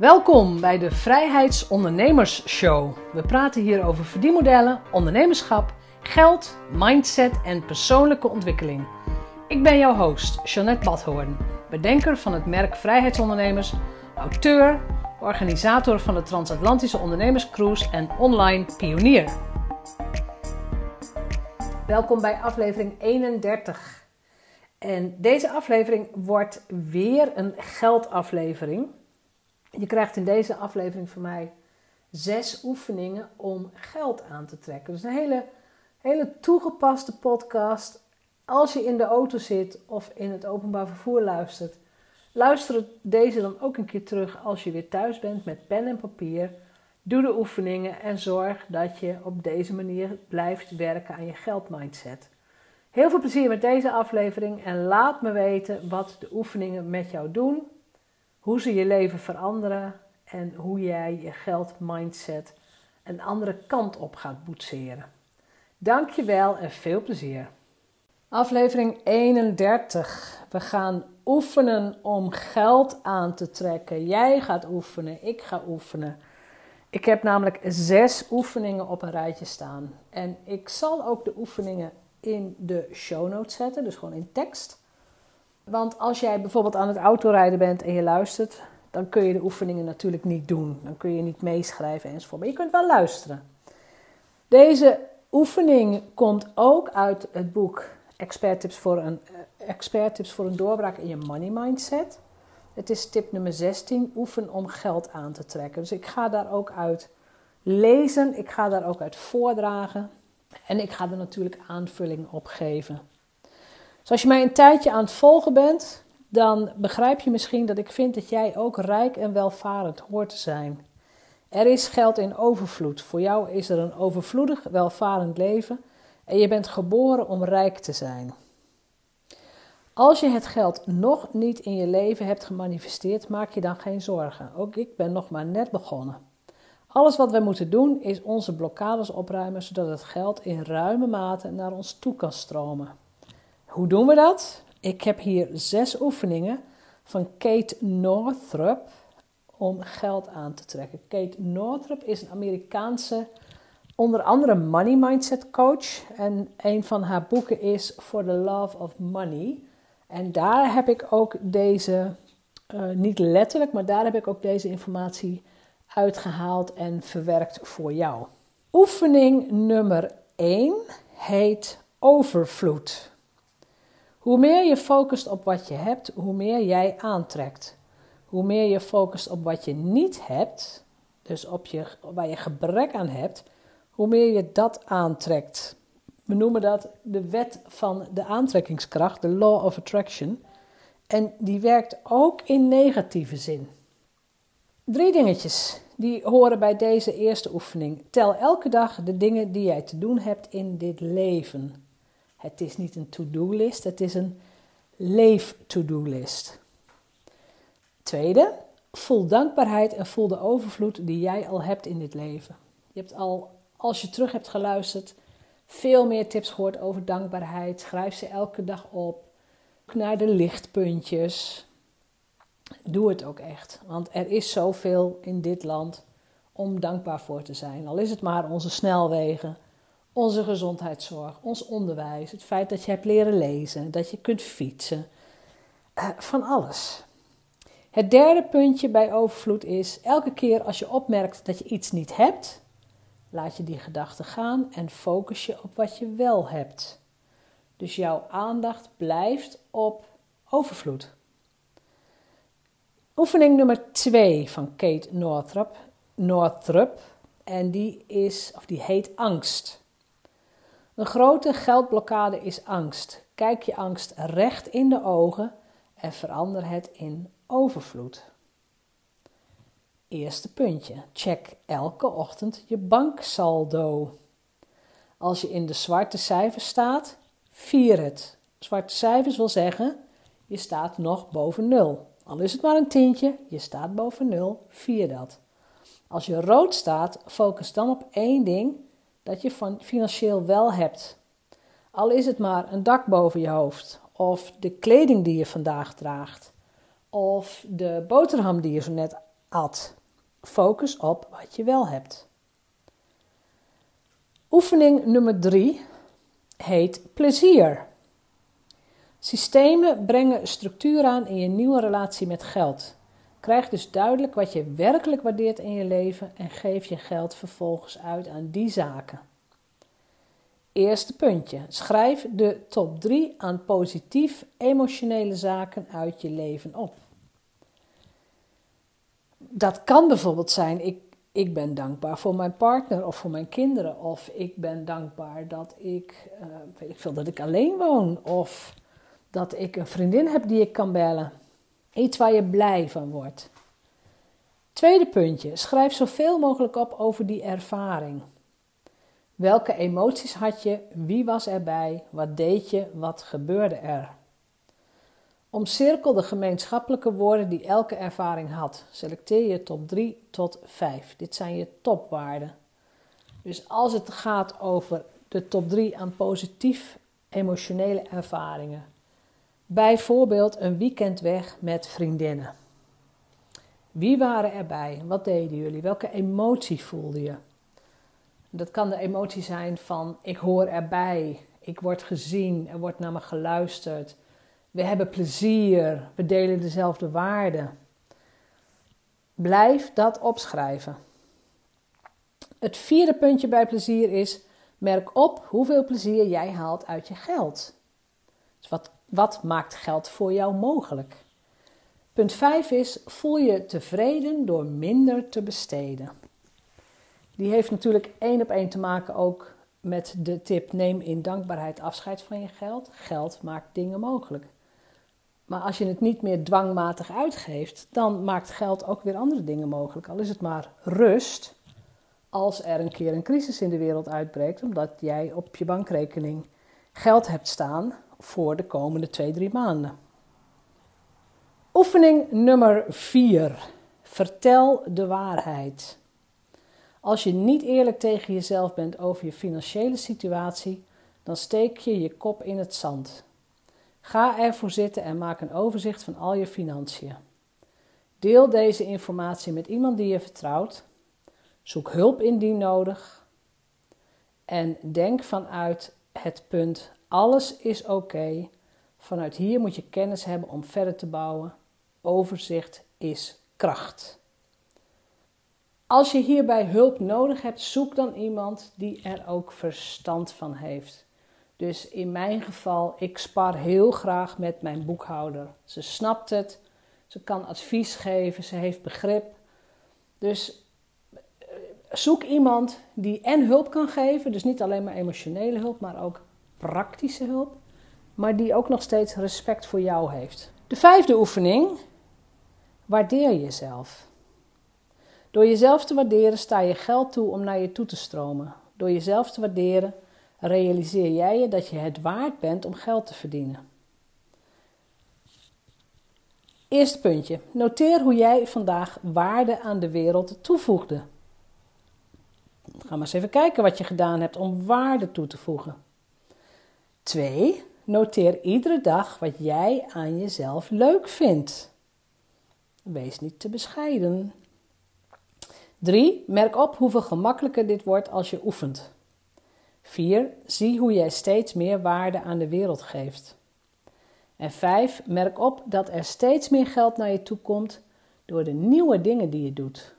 Welkom bij de Vrijheidsondernemers Show. We praten hier over verdienmodellen, ondernemerschap, geld, mindset en persoonlijke ontwikkeling. Ik ben jouw host, Jeanette Badhoorn, bedenker van het merk Vrijheidsondernemers, auteur, organisator van de Transatlantische Ondernemerscruise en online pionier. Welkom bij aflevering 31. En deze aflevering wordt weer een geldaflevering. Je krijgt in deze aflevering van mij zes oefeningen om geld aan te trekken. Dus een hele, hele toegepaste podcast. Als je in de auto zit of in het openbaar vervoer luistert, luister deze dan ook een keer terug als je weer thuis bent met pen en papier. Doe de oefeningen en zorg dat je op deze manier blijft werken aan je geldmindset. Heel veel plezier met deze aflevering en laat me weten wat de oefeningen met jou doen hoe ze je leven veranderen en hoe jij je geldmindset een andere kant op gaat boetseren. Dankjewel en veel plezier. Aflevering 31. We gaan oefenen om geld aan te trekken. Jij gaat oefenen, ik ga oefenen. Ik heb namelijk zes oefeningen op een rijtje staan. En ik zal ook de oefeningen in de show notes zetten, dus gewoon in tekst. Want als jij bijvoorbeeld aan het autorijden bent en je luistert, dan kun je de oefeningen natuurlijk niet doen. Dan kun je niet meeschrijven enzovoort. Maar je kunt wel luisteren. Deze oefening komt ook uit het boek Expert Tips voor een, eh, Expert Tips voor een doorbraak in je money mindset. Het is tip nummer 16, oefen om geld aan te trekken. Dus ik ga daar ook uit lezen, ik ga daar ook uit voordragen en ik ga er natuurlijk aanvulling op geven. Dus als je mij een tijdje aan het volgen bent, dan begrijp je misschien dat ik vind dat jij ook rijk en welvarend hoort te zijn. Er is geld in overvloed. Voor jou is er een overvloedig, welvarend leven en je bent geboren om rijk te zijn. Als je het geld nog niet in je leven hebt gemanifesteerd, maak je dan geen zorgen. Ook ik ben nog maar net begonnen. Alles wat wij moeten doen is onze blokkades opruimen, zodat het geld in ruime mate naar ons toe kan stromen. Hoe doen we dat? Ik heb hier zes oefeningen van Kate Northrup om geld aan te trekken. Kate Northrup is een Amerikaanse, onder andere money mindset coach. En een van haar boeken is For the Love of Money. En daar heb ik ook deze, uh, niet letterlijk, maar daar heb ik ook deze informatie uitgehaald en verwerkt voor jou. Oefening nummer 1 heet overvloed. Hoe meer je focust op wat je hebt, hoe meer jij aantrekt. Hoe meer je focust op wat je niet hebt, dus op je, waar je gebrek aan hebt, hoe meer je dat aantrekt. We noemen dat de wet van de aantrekkingskracht, de law of attraction. En die werkt ook in negatieve zin. Drie dingetjes die horen bij deze eerste oefening. Tel elke dag de dingen die jij te doen hebt in dit leven. Het is niet een to-do-list, het is een leef-to-do-list. Tweede, voel dankbaarheid en voel de overvloed die jij al hebt in dit leven. Je hebt al, als je terug hebt geluisterd, veel meer tips gehoord over dankbaarheid. Schrijf ze elke dag op. Naar de lichtpuntjes. Doe het ook echt. Want er is zoveel in dit land om dankbaar voor te zijn. Al is het maar onze snelwegen, onze gezondheidszorg, ons onderwijs, het feit dat je hebt leren lezen, dat je kunt fietsen, uh, van alles. Het derde puntje bij overvloed is: elke keer als je opmerkt dat je iets niet hebt, laat je die gedachte gaan en focus je op wat je wel hebt. Dus jouw aandacht blijft op overvloed. Oefening nummer 2 van Kate Northrup, Northrup en die is of die heet angst. Een grote geldblokkade is angst. Kijk je angst recht in de ogen en verander het in overvloed. Eerste puntje. Check elke ochtend je banksaldo. Als je in de zwarte cijfers staat, vier het. Zwarte cijfers wil zeggen, je staat nog boven nul. Al is het maar een tientje, je staat boven nul, vier dat. Als je rood staat, focus dan op één ding dat je van financieel wel hebt. Al is het maar een dak boven je hoofd, of de kleding die je vandaag draagt, of de boterham die je zo net at. Focus op wat je wel hebt. Oefening nummer 3 heet plezier. Systemen brengen structuur aan in je nieuwe relatie met geld. Krijg dus duidelijk wat je werkelijk waardeert in je leven en geef je geld vervolgens uit aan die zaken. Eerste puntje. Schrijf de top 3 aan positief emotionele zaken uit je leven op. Dat kan bijvoorbeeld zijn: ik, ik ben dankbaar voor mijn partner of voor mijn kinderen. Of ik ben dankbaar dat ik, uh, ik veel, dat ik alleen woon. Of dat ik een vriendin heb die ik kan bellen. Iets waar je blij van wordt. Tweede puntje. Schrijf zoveel mogelijk op over die ervaring. Welke emoties had je? Wie was erbij? Wat deed je? Wat gebeurde er? Omcirkel de gemeenschappelijke woorden die elke ervaring had. Selecteer je top 3 tot 5. Dit zijn je topwaarden. Dus als het gaat over de top 3 aan positief emotionele ervaringen. Bijvoorbeeld een weekend weg met vriendinnen. Wie waren erbij? Wat deden jullie? Welke emotie voelde je? Dat kan de emotie zijn van ik hoor erbij, ik word gezien, er wordt naar me geluisterd. We hebben plezier, we delen dezelfde waarden. Blijf dat opschrijven. Het vierde puntje bij plezier is: merk op hoeveel plezier jij haalt uit je geld. Dus wat, wat maakt geld voor jou mogelijk? Punt 5 is: voel je tevreden door minder te besteden. Die heeft natuurlijk één op één te maken ook met de tip: neem in dankbaarheid afscheid van je geld. Geld maakt dingen mogelijk. Maar als je het niet meer dwangmatig uitgeeft, dan maakt geld ook weer andere dingen mogelijk. Al is het maar rust als er een keer een crisis in de wereld uitbreekt, omdat jij op je bankrekening geld hebt staan voor de komende twee, drie maanden. Oefening nummer 4. Vertel de waarheid. Als je niet eerlijk tegen jezelf bent over je financiële situatie, dan steek je je kop in het zand. Ga ervoor zitten en maak een overzicht van al je financiën. Deel deze informatie met iemand die je vertrouwt. Zoek hulp indien nodig. En denk vanuit het punt: alles is oké. Vanuit hier moet je kennis hebben om verder te bouwen. Overzicht is kracht. Als je hierbij hulp nodig hebt, zoek dan iemand die er ook verstand van heeft. Dus in mijn geval, ik spar heel graag met mijn boekhouder. Ze snapt het, ze kan advies geven, ze heeft begrip. Dus eh, zoek iemand die en hulp kan geven, dus niet alleen maar emotionele hulp, maar ook praktische hulp, maar die ook nog steeds respect voor jou heeft. De vijfde oefening, waardeer jezelf. Door jezelf te waarderen sta je geld toe om naar je toe te stromen. Door jezelf te waarderen realiseer jij je dat je het waard bent om geld te verdienen. Eerste puntje. Noteer hoe jij vandaag waarde aan de wereld toevoegde. Ga maar eens even kijken wat je gedaan hebt om waarde toe te voegen. 2. Noteer iedere dag wat jij aan jezelf leuk vindt. Wees niet te bescheiden. 3. Merk op hoeveel gemakkelijker dit wordt als je oefent. 4. Zie hoe jij steeds meer waarde aan de wereld geeft. En 5. Merk op dat er steeds meer geld naar je toe komt door de nieuwe dingen die je doet.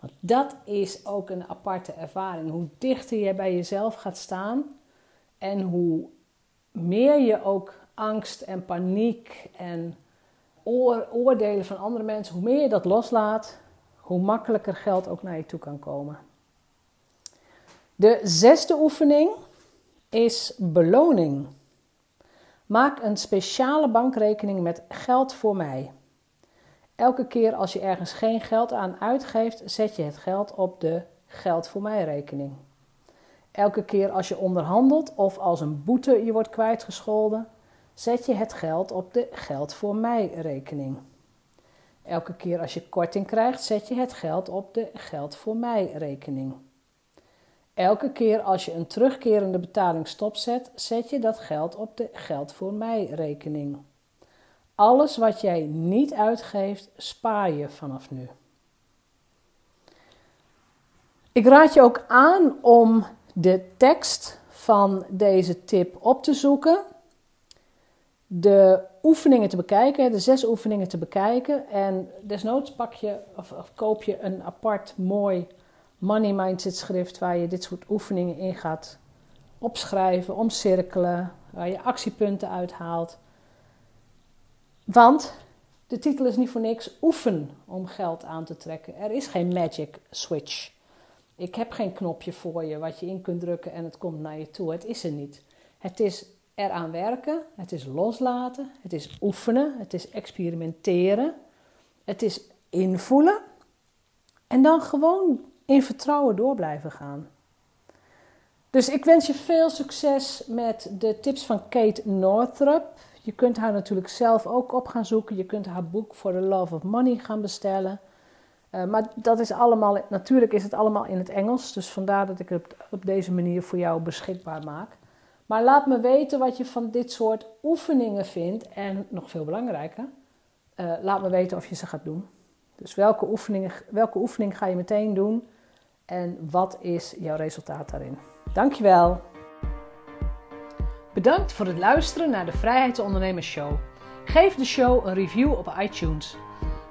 Want dat is ook een aparte ervaring. Hoe dichter je bij jezelf gaat staan en hoe meer je ook angst en paniek en oordelen van andere mensen, hoe meer je dat loslaat, hoe makkelijker geld ook naar je toe kan komen. De zesde oefening is beloning. Maak een speciale bankrekening met geld voor mij. Elke keer als je ergens geen geld aan uitgeeft, zet je het geld op de geld voor mij rekening. Elke keer als je onderhandelt of als een boete je wordt kwijtgescholden, zet je het geld op de geld voor mij rekening. Elke keer als je korting krijgt, zet je het geld op de geld voor mij rekening. Elke keer als je een terugkerende betaling stopzet, zet je dat geld op de geld voor mij rekening. Alles wat jij niet uitgeeft, spaar je vanaf nu. Ik raad je ook aan om de tekst van deze tip op te zoeken, de oefeningen te bekijken, de zes oefeningen te bekijken en desnoods pak je of, koop je een apart mooi money mindset schrift waar je dit soort oefeningen in gaat opschrijven, omcirkelen, waar je actiepunten uithaalt. Want de titel is niet voor niks oefen om geld aan te trekken. Er is geen magic switch. Ik heb geen knopje voor je wat je in kunt drukken en het komt naar je toe. Het is er niet. Het is eraan werken, het is loslaten, het is oefenen, het is experimenteren, het is invoelen en dan gewoon in vertrouwen door blijven gaan. Dus ik wens je veel succes met de tips van Kate Northrup. Je kunt haar natuurlijk zelf ook op gaan zoeken. Je kunt haar boek For the Love of Money gaan bestellen. Uh, maar dat is allemaal, natuurlijk is het allemaal in het Engels. Dus vandaar dat ik het op deze manier voor jou beschikbaar maak. Maar laat me weten wat je van dit soort oefeningen vindt. En nog veel belangrijker, uh, laat me weten of je ze gaat doen. Dus welke, oefeningen, welke oefening ga je meteen doen? En wat is jouw resultaat daarin? Dankjewel. Bedankt voor het luisteren naar de Vrijheidsondernemers Show. Geef de show een review op iTunes.